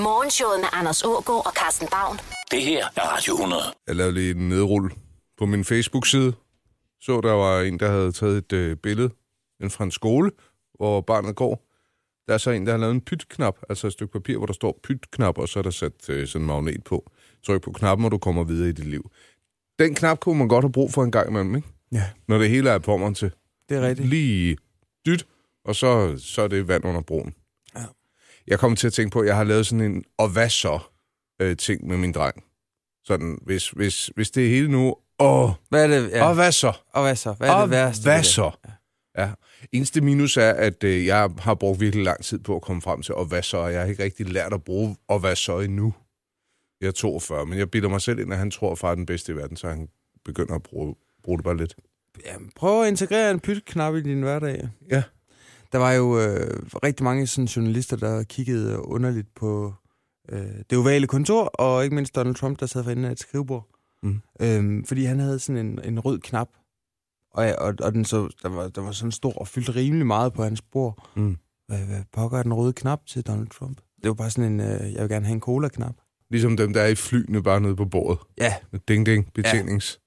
Morgenshowet med Anders Ågaard og Carsten Baum. Det her er Radio 100. Jeg lavede lige en nedrulle på min Facebook-side. Så der var en, der havde taget et øh, billede inden fra en skole, hvor barnet går. Der er så en, der har lavet en pytknap, altså et stykke papir, hvor der står pytknap, og så er der sat øh, sådan en magnet på. Tryk på knappen, og du kommer videre i dit liv. Den knap kunne man godt have brug for en gang imellem, ikke? Ja, Når det hele er på mig til. det er rigtigt. Lige dyt, og så, så er det vand under broen. Ja. Jeg kommer til at tænke på, at jeg har lavet sådan en, og hvad så, øh, ting med min dreng. Sådan, hvis, hvis, hvis det er hele nu, åh, Hvad er det? ja. Ja. og hvad så? Og hvad så? Hvad er og det værste? hvad det? så? Ja. Eneste minus er, at øh, jeg har brugt virkelig lang tid på at komme frem til, og hvad så? Og Jeg har ikke rigtig lært at bruge, og hvad så endnu? Jeg er 42, men jeg bilder mig selv ind, at han tror, at far er den bedste i verden, så han begynder at bruge, bruge det bare lidt. Jamen, prøv at integrere en pytknap i din hverdag. Ja. Der var jo øh, rigtig mange sådan, journalister, der kiggede underligt på øh, det ovale kontor, og ikke mindst Donald Trump, der sad for enden af et skrivebord. Mm. Øhm, fordi han havde sådan en, en rød knap, og, og, og den så, der, var, der var sådan stor og fyldte rimelig meget på hans bord. Mm. Hvad, hvad pokker er den røde knap til Donald Trump? Det var bare sådan en, øh, jeg vil gerne have en cola-knap. Ligesom dem, der er i flyene bare nede på bordet. Ja, Ding, ding, betjenings.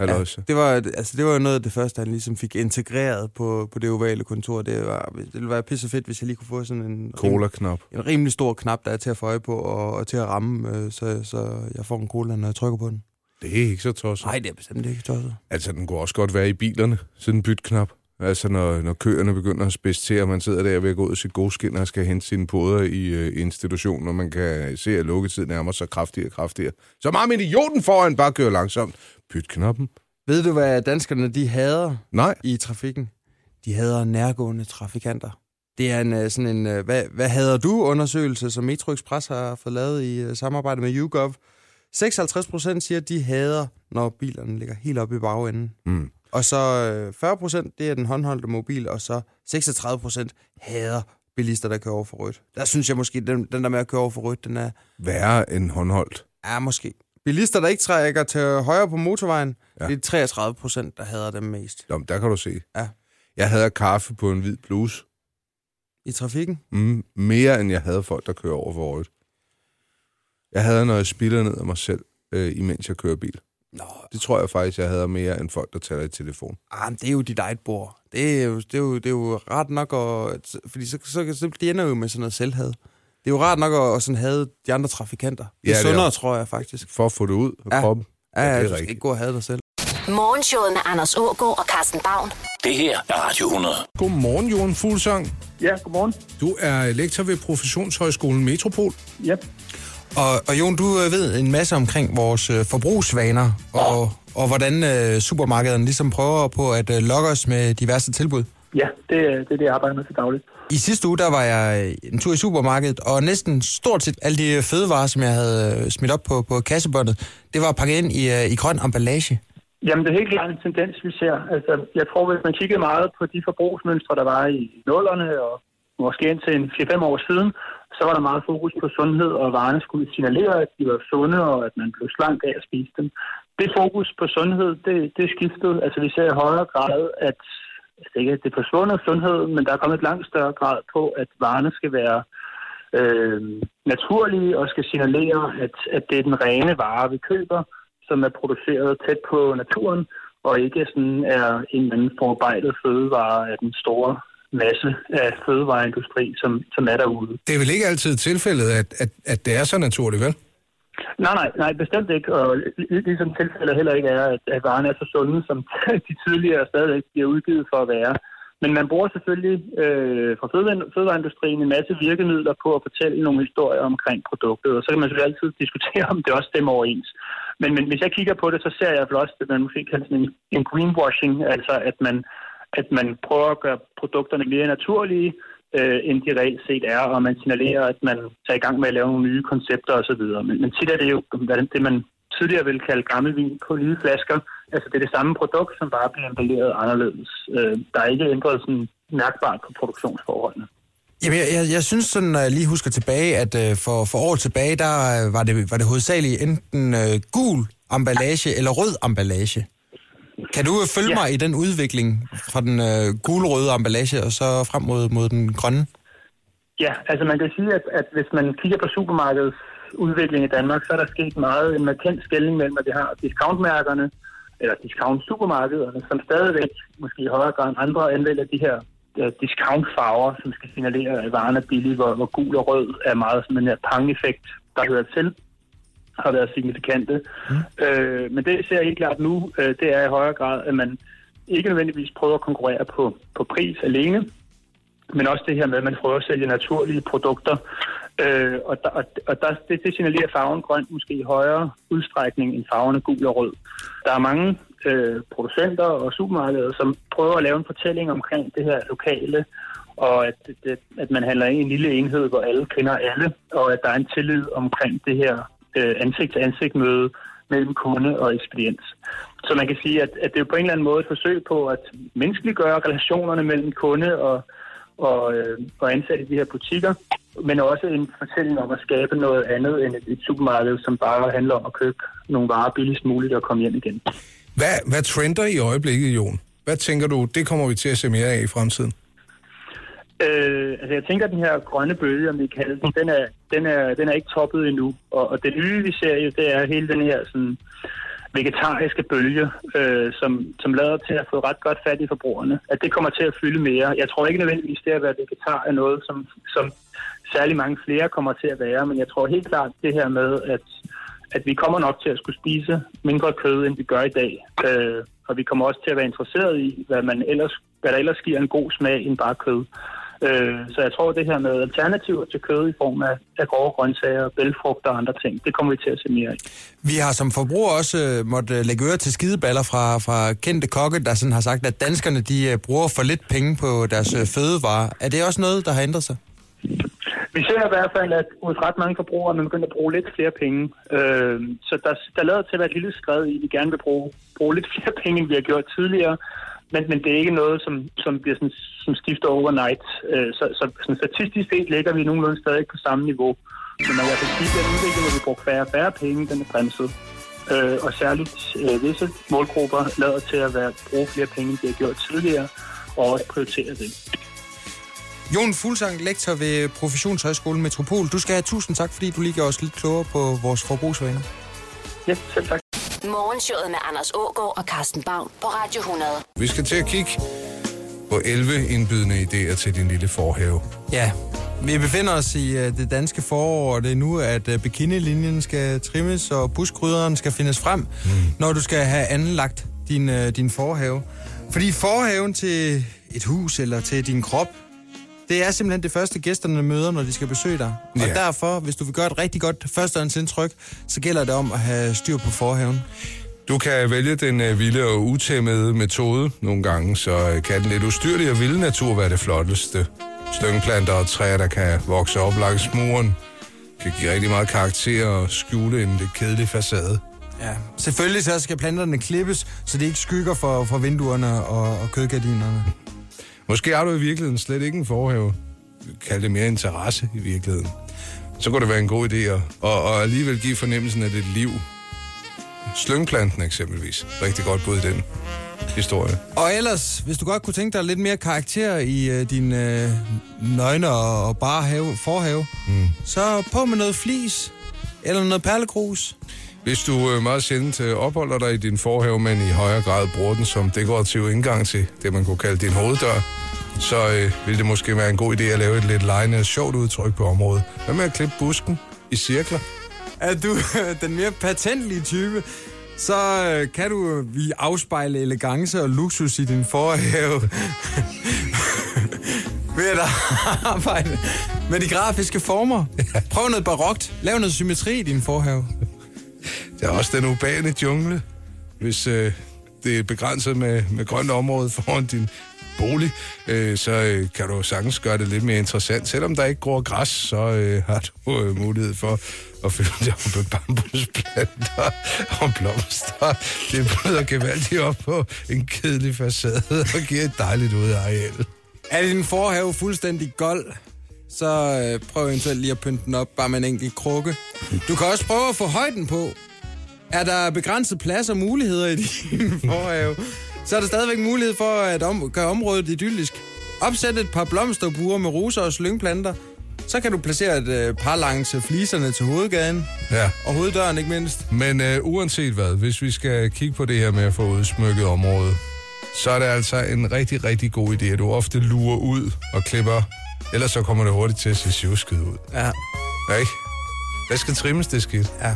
Ja. Ja, det var, altså, det var noget af det første, han ligesom fik integreret på, på det ovale kontor. Det, var, det ville være pisse fedt, hvis jeg lige kunne få sådan en, Cola-knap. en rimelig stor knap, der er til at få øje på og, og til at ramme, øh, så, så jeg får en cola, når jeg trykker på den. Det er ikke så tosset. Nej, det er bestemt ikke tosset. Altså, den kunne også godt være i bilerne, sådan en bytknap. Altså, når, når køerne begynder at spidse til, og man sidder der ved at gå ud sit gode skin og skal hente sine poder i øh, institutionen, og man kan se, at lukketiden nærmer sig kraftigere og kraftigere. Så meget med idioten foran bare kører langsomt. Pytknappen? Ved du, hvad danskerne de hader Nej. i trafikken? De hader nærgående trafikanter. Det er en øh, sådan en, øh, hvad, hvad hader du undersøgelse, som Metro Express har fået lavet i øh, samarbejde med YouGov. 56 procent siger, at de hader, når bilerne ligger helt oppe i bagenden. Mm. Og så øh, 40 procent, det er den håndholdte mobil, og så 36 procent hader bilister, der kører over for rødt. Der synes jeg måske, den, den der med at køre over for rødt, den er, Værre end håndholdt. er måske. Bilister, der ikke trækker til højre på motorvejen, Ja. ja. det er 33 procent, der hader dem mest. Nå, men der kan du se. Ja. Jeg havde kaffe på en hvid bluse. I trafikken? Mm, mere end jeg havde folk, der kører over for rødt. Jeg havde, når jeg spiller ned af mig selv, øh, imens jeg kører bil. Nå, Det tror jeg faktisk, jeg havde mere end folk, der taler i telefon. ah, men det er jo dit eget bord. Det er jo, det er jo, det er jo rart nok at... Fordi så, så, så det ender jo med sådan noget selvhad. Det er jo rart nok at, at sådan have de andre trafikanter. Det er Ja, det er. sundere, tror jeg faktisk. For at få det ud af Ja. kroppen. Ja, Ja, ja, det er du skal rigtigt. ikke gå og have dig selv. Morgenshowet med Anders Ågaard og Carsten Baum. Det her er Radio 100. Godmorgen, Jon Fuglsang. Ja, godmorgen. Du er lektor ved Professionshøjskolen Metropol. Ja, Og, og Jon, du øh, ved en masse omkring vores øh, forbrugsvaner, og, og hvordan øh, supermarkederne ligesom prøver på at øh, lokke os med diverse tilbud. ja det, er- det er det, jeg arbejder med til dagligt. I sidste uge, der var jeg øh, en tur i supermarkedet, og næsten stort set alle de fødevarer, som jeg havde øh, smidt op på, på kassebåndet, det var pakket ind i, øh, i grøn emballage. Jamen, det er helt klart en tendens, vi ser. Altså, jeg tror, hvis man kiggede meget på de forbrugsmønstre, der var i nullerne, og måske indtil en 4-5 år siden, så var der meget fokus på sundhed, og varerne skulle signalere, at de var sunde, og at man blev slank af at spise dem. Det fokus på sundhed, det, det skiftede. Altså, vi ser i højere grad, at altså, ikke, at det er forsvundet sundhed, men der er kommet et langt større grad på, at varerne skal være øh, naturlige og skal signalere, at, at det er den rene vare, vi køber, som er produceret tæt på naturen, og ikke sådan er en eller anden forarbejdet fødevare af den store masse af fødevareindustri, som, som er derude. Det er vel ikke altid tilfældet, at, at, at det er så naturligt, vel? Nej, nej, nej, bestemt ikke. Og lig- ligesom tilfældet heller ikke er, at, at varerne er så sunde, som de tidligere stadigvæk bliver udgivet for at være. Men man bruger selvfølgelig øh, fra fødevare- fødevareindustrien en masse virkemidler på at fortælle nogle historier omkring produktet, og så kan man selvfølgelig altid diskutere, om det også stemmer overens. Men, men hvis jeg kigger på det, så ser jeg også, at man måske kalder sådan en, en greenwashing, altså at man, at man prøver at gøre produkterne mere naturlige, øh, end de reelt set er, og man signalerer, at man tager i gang med at lave nogle nye koncepter osv. Men, men tit er det jo hvad det, det, man tidligere ville kalde gammel vin på nye flasker. Altså det er det samme produkt, som bare bliver emballeret anderledes. Øh, der er ikke ændret sådan mærkbart på produktionsforholdene. Jamen, jeg, jeg, jeg synes sådan, når jeg lige husker tilbage, at øh, for, for år tilbage, der øh, var det, var det hovedsageligt enten øh, gul emballage eller rød emballage. Kan du øh, følge Ja. mig i den udvikling fra den øh, gule-røde emballage og så frem mod, mod den grønne? Ja, altså man kan sige, at, at hvis man kigger på supermarkedets udvikling i Danmark, så er der sket meget en markant skældning mellem, at vi har discountmærkerne, eller discount-supermarkederne, som stadigvæk, måske i højere grad end andre, anvender de her uh, discount-farver, som skal signalere, at varen er billig, hvor, hvor gul og rød er meget som en her pang-effekt, der hører til har været signifikante. Mm. Øh, men det jeg ser helt klart nu, øh, det er i højere grad, at man ikke nødvendigvis prøver at konkurrere på, på pris alene, men også det her med, at man prøver at sælge naturlige produkter. Øh, og der, og, og der, det, det signalerer farven grøn måske i højere udstrækning end farverne gul og rød. Der er mange øh, producenter og supermarkeder, som prøver at lave en fortælling omkring det her lokale, og at, det, at man handler i en lille enhed, hvor alle kender alle, og at der er en tillid omkring det her øh, ansigt-til-ansigt møde mellem kunde og ekspedient. Så man kan sige, at, at det er på en eller anden måde et forsøg på at menneskeliggøre relationerne mellem kunde og, og, øh, og ansatte i de her butikker, men også en fortælling om at skabe noget andet end et, et supermarked, som bare handler om at købe nogle varer billigst muligt og komme hjem igen. Hvad, hvad trender i øjeblikket, Jon? Hvad tænker du, det kommer vi til at se mere af i fremtiden? Øh, altså jeg tænker, at den her grønne bølge, om vi kalder den, den er, den er, den er ikke toppet endnu. Og, og det nye, vi ser jo, det er hele den her sådan, vegetariske bølge, øh, som, som lader til at få ret godt fat i forbrugerne. At det kommer til at fylde mere. Jeg tror ikke nødvendigvis, det at være vegetar er noget, som, som særlig mange flere kommer til at være, men jeg tror helt klart det her med, at, at vi kommer nok til at skulle spise mindre kød, end vi gør i dag. Øh, og vi kommer også til at være interesseret i, hvad, man ellers, hvad der ellers giver en god smag end bare kød. Øh, så jeg tror, at det her med alternativer til kød i form af, af grove grøntsager, bælfrugter og andre ting, det kommer vi til at se mere af. Vi har som forbruger også øh, måtte lægge øre til skideballer fra, fra kendte kokke, der sådan har sagt, at danskerne de øh, bruger for lidt penge på deres øh, fødevarer. Er det også noget, der har ændret sig? Vi ser i hvert fald, at hos ret mange forbrugere, man begynder at bruge lidt flere penge. Øh, så der, der lader til at være et lille skred i, at vi gerne vil bruge, bruge lidt flere penge, end vi har gjort tidligere. Men, men det er ikke noget, som, som bliver sådan, som skifter overnight. Øh, så så sådan statistisk set ligger vi nogenlunde stadig på samme niveau. Så man kan sige, at den udvikling, hvor vi bruger færre og færre penge, den er bremset. Øh, og særligt øh, visse målgrupper lader til at være, bruge flere penge, end de har gjort tidligere, og også prioritere det. Jon Fuglsang, lektor ved Professionshøjskolen Metropol. Du skal have tusind tak, fordi du lige gør os lidt klogere på vores forbrugsvaner. Ja, selv tak. Morgenshowet med Anders Ågaard og Carsten Baum på Radio 100. Vi skal til at kigge på 11 indbydende idéer til din lille forhave. Ja, vi befinder os i uh, det danske forår, og det er nu, at uh, bikinilinjen skal trimmes, og buskrydderen skal findes frem, mm. når du skal have anlagt din, uh, din forhave. Fordi forhaven til et hus eller til din krop, det er simpelthen det første, gæsterne møder, når de skal besøge dig. Og Ja. derfor, hvis du vil gøre et rigtig godt førstehåndsindtryk, så gælder det om at have styr på forhaven. Du kan vælge den øh, vilde og utæmmede metode. Nogle gange så øh, kan den lidt ustyrlige og vilde natur være det flotteste. Støngplanter og træer, der kan vokse op langs muren, kan give rigtig meget karakter og skjule en lidt kedelig facade. Ja. Selvfølgelig så skal planterne klippes, så det ikke skygger for, for vinduerne og, og kødgardinerne. Måske har du i virkeligheden slet ikke en forhave. Kald det mere interesse i virkeligheden. Så kunne det være en god idé at og, og alligevel give fornemmelsen af det liv. Slyngplanten eksempelvis. Rigtig godt bud i den historie. Og ellers, hvis du godt kunne tænke dig lidt mere karakter i øh, din øh, nøgne og, og bare have, forhave, mm. så på med noget flis eller noget perlegrus. Hvis du øh, meget sjældent øh, opholder dig i din forhave, men i højere grad bruger den som dekorativ indgang til det, man kunne kalde din hoveddør, så øh, vil det måske være en god idé at lave et lidt lejende og sjovt udtryk på området. Hvad med at klippe busken i cirkler? Er du den mere patentlige type, så øh, kan du øh, vi afspejle elegance og luksus i din forhave. Ved at arbejde med de grafiske former. Prøv noget barokt. Lav noget symmetri i din forhave. Der er også den urbane jungle, hvis øh, det er begrænset med, med grønt område foran din bolig, øh, så øh, kan du sagtens gøre det lidt mere interessant. Selvom der ikke gror græs, så øh, har du øh, mulighed for at fylde det op med bambusplanter og blomster. Det bryder gevaldigt op på en kedelig facade og giver et dejligt udeareal. Er din forhave fuldstændig gold, så øh, prøv eventuelt lige at pynte den op, bare med en enkelt krukke. Du kan også prøve at få højden på. Er der begrænset plads og muligheder i din forhave, så er der stadigvæk mulighed for at om- gøre området idyllisk. Opsæt et par blomsterbuer med roser og slyngplanter. Så kan du placere et øh, par langs fliserne til hovedgaden, Ja. og hoveddøren ikke mindst. Men øh, uanset hvad, hvis vi skal kigge på det her med at få udsmykket området, så er det altså en rigtig, rigtig god idé, at du ofte lurer ud og klipper. Ellers så kommer det hurtigt til at se sjusket ud. Ja, Ja, ikke? Hvad skal trimmes, det skidt? ja.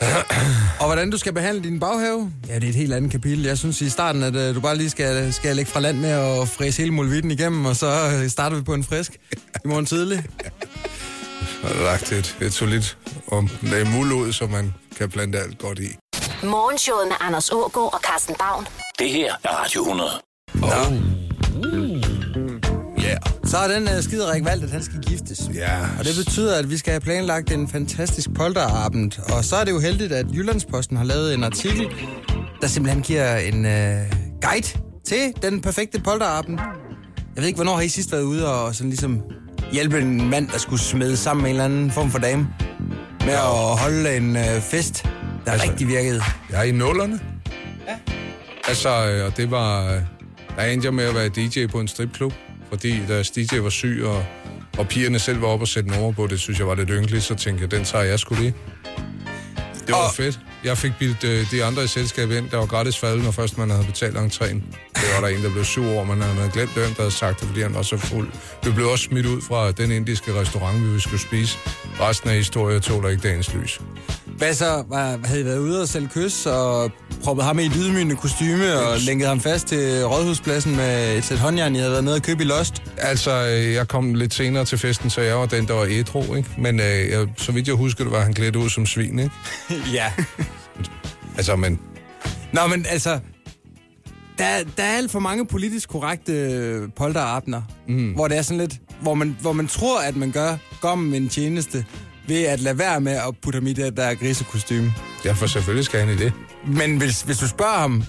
og hvordan du skal behandle din baghave? Ja, det er et helt andet kapitel. Jeg synes i starten, at øh, du bare lige skal, skal lægge fra land med at fræse hele mulvitten igennem, og så øh, starter vi på en frisk i morgen tidlig. Jeg har lagt et, et solidt lag muld ud, så man kan plante alt godt i. Morgenshowet med Anders Ågaard og Carsten Baum. Det her er Radio 100. Ja. Så har den uh, skiderik valgt, at han skal giftes. Ja. Og det betyder, at vi skal have planlagt en fantastisk polterabend. Og så er det jo heldigt, at Jyllandsposten har lavet en artikel, der simpelthen giver en uh, guide til den perfekte polterabend. Jeg ved ikke, hvornår har I sidst været ude og sådan ligesom hjælpe en mand, der skulle smede sammen med en eller anden form for dame, med at holde en uh, fest, der altså, rigtig virkede. Jeg er i nullerne. Ja. Altså, øh, og det var... øh, Der endte jeg med at være DJ på en stripklub, fordi deres DJ var syg, og, og pigerne selv var oppe og sætte nummer på, det synes jeg var lidt ynkeligt, så tænkte jeg, den tager jeg sgu lige. Det var Og- fedt. Jeg fik bildt øh, de andre i selskabet ind, der var gratis faldet, når først man havde betalt entréen. Det var der en, der blev sur over, men han havde glemt hvem, der havde sagt det, fordi han var så fuld. Vi blev også smidt ud fra den indiske restaurant, vi skulle spise. Resten af historien tog der ikke dagens lys. Hvad så? Var, havde I været ude og sælge kys og proppet ham i et ydmygende kostyme og lænket ham fast til rådhuspladsen med et sæt håndjern, I havde været nede og købe i Lost? Altså, øh, jeg kom lidt senere til festen, så jeg var den, der var ædru, ikke? Men øh, jeg, så vidt jeg husker, det var han klædt ud som svin, ikke? ja. Altså, men... Nå, men altså... Der, der er alt for mange politisk korrekte øh, polterabner, mm. hvor det er sådan lidt... Hvor man, hvor man tror, at man gør gommen en tjeneste ved at lade være med at putte ham i det der grisekostyme. Ja, for selvfølgelig skal han i det. Men hvis, hvis du spørger ham,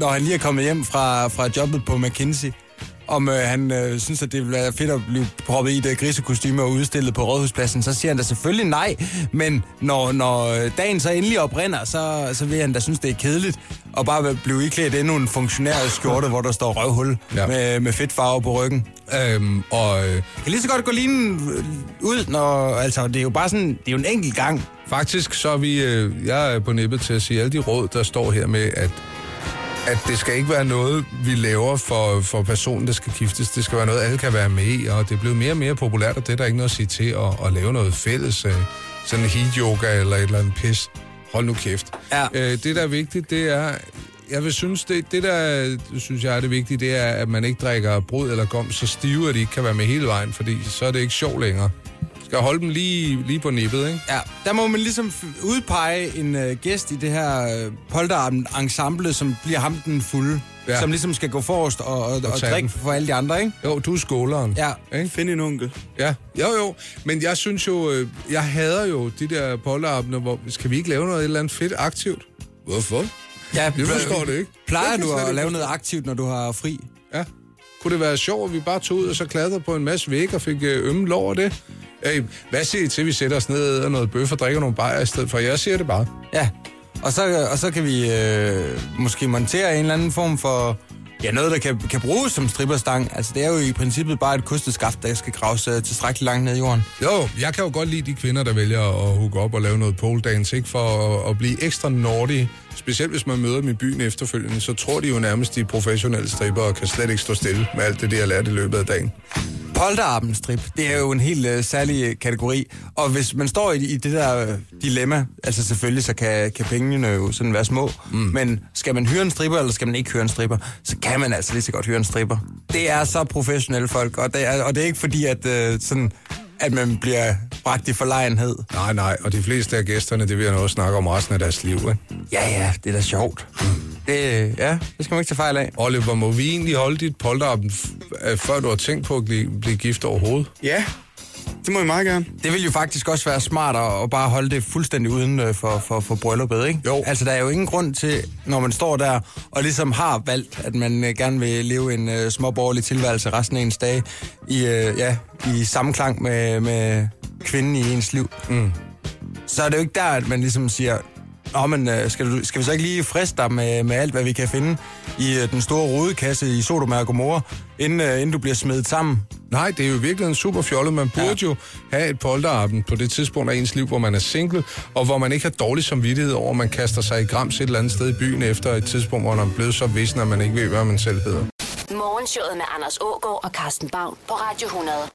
når han lige er kommet hjem fra, fra jobbet på McKinsey, om øh, han øh, synes, at det ville være fedt at blive proppet i det grisekostyme og udstillet på Rådhuspladsen, så siger han da selvfølgelig nej. Men når, når øh, dagen så endelig oprinder, så, så vil han da synes, det er kedeligt at bare blive iklædt endnu en funktionær skjorte, hvor der står røvhul ja. Med, med fedtfarve på ryggen. Øhm, og øh, Kan lige så godt gå lige ud, når... Altså, det er jo bare sådan... Det er jo en enkelt gang. faktisk så er vi... Øh, jeg er på nippet til at sige alle de råd, der står her med, at at det skal ikke være noget, vi laver for, for personen, der skal giftes. Det skal være noget, alle kan være med i, og det er blevet mere og mere populært, og det er der ikke noget at sige til at, at lave noget fælles. Øh, sådan en heat-yoga eller et eller andet pis. Hold nu kæft. Ja. Øh, det, der er vigtigt, det er... Jeg vil synes, det, det der synes jeg er det vigtige, det er, at man ikke drikker brød eller gom så stive, at de ikke kan være med hele vejen, fordi så er det ikke sjovt længere. Skal holde dem lige, lige på nippet, ikke? Ja, der må man ligesom udpege en øh, gæst i det her øh, polterabend-ensemble, som bliver ham den fulde. Ja. Som ligesom skal gå forrest og, og, og, tage drikke for alle de andre, ikke? Jo, du er skåleren. Ja. Ikke? Find en onkel. Ja, jo jo. Men jeg synes jo, øh, jeg hader jo de der polterabender, hvor skal vi ikke lave noget et eller andet fedt aktivt? Hvorfor? ja Jeg forstår det ikke. Plejer du at lave noget aktivt, når du har fri? Ja. Kunne det være sjovt, at vi bare tog ud og så klatrede på en masse væg og fik øh, ømme lov over det? Hey, hvad siger I til, at vi sætter os ned og noget bøf og drikker nogle bajer i stedet for? Jeg siger det bare. Ja. Og så, og så kan vi øh, måske montere en eller anden form for... Ja, noget, der kan, kan bruges som stripperstang. Altså, det er jo i princippet bare et kosteskaft, der skal graves øh, tilstrækkeligt langt ned i jorden. Jo, jeg kan jo godt lide de kvinder, der vælger at hooke op og lave noget pole dance, ikke? For at, at blive ekstra nordige. Specielt hvis man møder dem i byen efterfølgende, så tror de jo nærmest, de professionelle stripper og kan slet ikke stå stille med alt det, de har lært i løbet af dagen. Polterabendstrip, det er jo en helt øh, særlig øh, kategori. Og hvis man står i, i det der øh, dilemma, altså selvfølgelig så kan, kan pengene jo sådan være små, mm. men skal man hyre en stripper, eller skal man ikke hyre en stripper, så kan man altså lige så godt hyre en stripper. Det er så professionelle folk, og det er, og det er ikke fordi, at, øh, sådan, at man bliver bragt i forlegenhed. Nej, nej, og de fleste af gæsterne, det vil jeg også snakke om resten af deres liv, ikke? Ja, ja, det er da sjovt. Det, ja, det skal man ikke tage fejl af. Oliver, må vi egentlig holde dit polterappen, f- øh, før du har tænkt på at blive, blive gift overhovedet? Ja, det må I meget gerne. Det vil jo faktisk også være smart at, bare holde det fuldstændig uden øh, for, for, for brylluppet, ikke? Jo. Altså, der er jo ingen grund til, når man står der og ligesom har valgt, at man øh, gerne vil leve en øh, småborgerlig tilværelse resten af ens dage, i, øh, ja, i samklang med, med kvinden i ens liv. Mm. Så er det jo ikke der, at man ligesom siger, Nå, men øh, skal, du, skal vi så ikke lige friste dig med, med alt, hvad vi kan finde i øh, den store rodekasse i Sodoma og Gomorra, inden, øh, inden du bliver smedet sammen? Nej, det er jo virkelig en super fjollet. Man burde ja. jo have et polterabend på det tidspunkt af ens liv, hvor man er single, og hvor man ikke har dårlig samvittighed over, at man kaster sig i grams et eller andet sted i byen efter et tidspunkt, hvor man er blevet så vissen, at man ikke ved, hvad man selv hedder. Morgenshowet med Anders Ågaard og Carsten Baum på Radio 100.